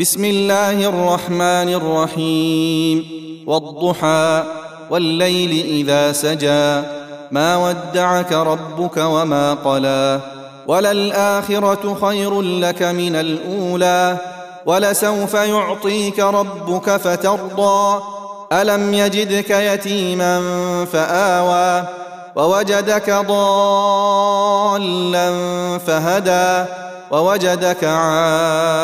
بسم الله الرحمن الرحيم. والضحى والليل إذا سجى. ما ودعك ربك وما قلى. وللآخرة خير لك من الأولى. ولسوف يعطيك ربك فترضى. ألم يجدك يتيما فآوى. ووجدك ضالا فهدى. ووجدك عائلا